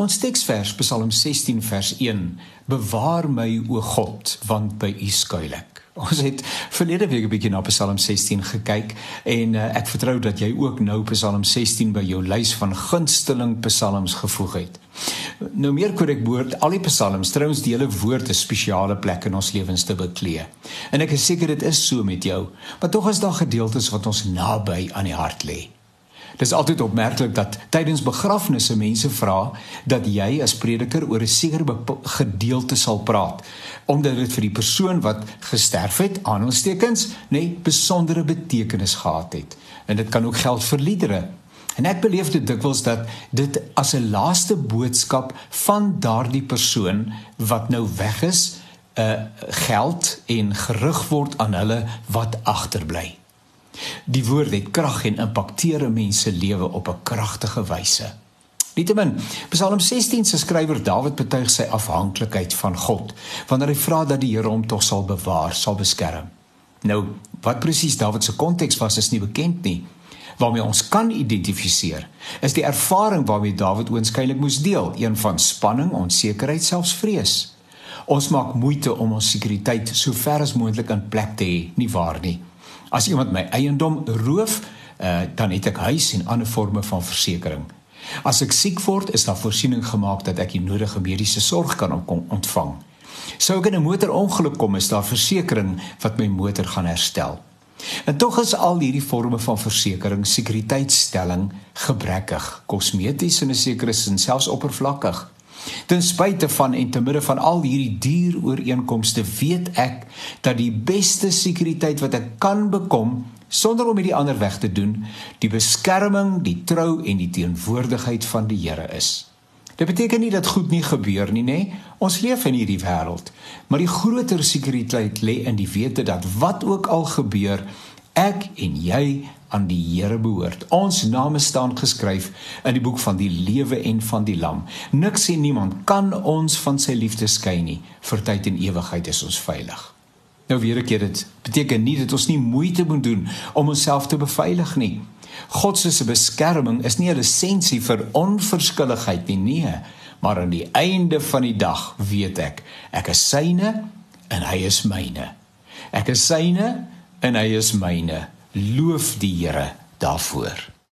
Ons teksvers Psalm 16 vers 1: Bewaar my o God, want by U skuil ek. Ons het verlede week 'n bietjie na Psalm 16 gekyk en uh, ek vertrou dat jy ook nou Psalm 16 by jou lys van gunsteling psalms gevoeg het. Nou meer korrek woord, al die psalms, trouens die hele woord 'n spesiale plek in ons lewens te beklee. En ek is seker dit is so met jou, maar tog is daar gedeeltes wat ons naby aan die hart lê. Dis altyd opmerklik dat tydens begrafnisse mense vra dat jy as prediker oor 'n sekere gedeelte sal praat omdat dit vir die persoon wat gesterf het aanstekens nê nee, besondere betekenis gehad het. En dit kan ook geld vir liedere. En ek beleef dit dikwels dat dit as 'n laaste boodskap van daardie persoon wat nou weg is, 'n uh, geld en gerig word aan hulle wat agterbly. Die woord het krag en impakteer mense lewe op 'n kragtige wyse. Nietemin, Psalm 16 se skrywer Dawid betuig sy afhanklikheid van God wanneer hy vra dat die Here hom tog sal bewaar, sal beskerm. Nou, wat presies Dawid se konteks was is nie bekend nie. Waarmee ons kan identifiseer, is die ervaring waarmee Dawid oënskynlik moes deel, een van spanning, onsekerheid, selfs vrees. Ons maak moeite om ons sekuriteit so ver as moontlik in plek te hê, nie waar nie? As iemand my eiendom roof, uh, dan het ek huis en ander forme van versekerings. As ek siek word, is daar voorsiening gemaak dat ek die nodige mediese sorg kan ontvang. Sou ek in 'n motorongeluk kom, is daar versekerings wat my motor gaan herstel. En tog is al hierdie forme van versekerings sekuriteitstelling gebrekkig, kosmeties in 'n sekere sin selfs oppervlakkig. Ten spyte van en te midde van al hierdie duur ooreenkomste weet ek dat die beste sekuriteit wat ek kan bekom sonder om hierdie ander weg te doen, die beskerming, die trou en die teenwoordigheid van die Here is. Dit beteken nie dat goed nie gebeur nie, nê? Ons leef in hierdie wêreld, maar die groter sekuriteit lê in die wete dat wat ook al gebeur, ek en jy aan die Here behoort. Ons name staan geskryf in die boek van die lewe en van die lam. Niks en niemand kan ons van sy liefde skei nie. Vir tyd en ewigheid is ons veilig. Nou weer 'n keer dit beteken nie dat ons nie moeite moet doen om onsself te beveilig nie. God se beskerming is nie 'n lisensie vir onverskilligheid nie, nee, maar aan die einde van die dag weet ek, ek is syne en hy is myne. Ek is syne en hy is myne. Loof die Here daarvoor.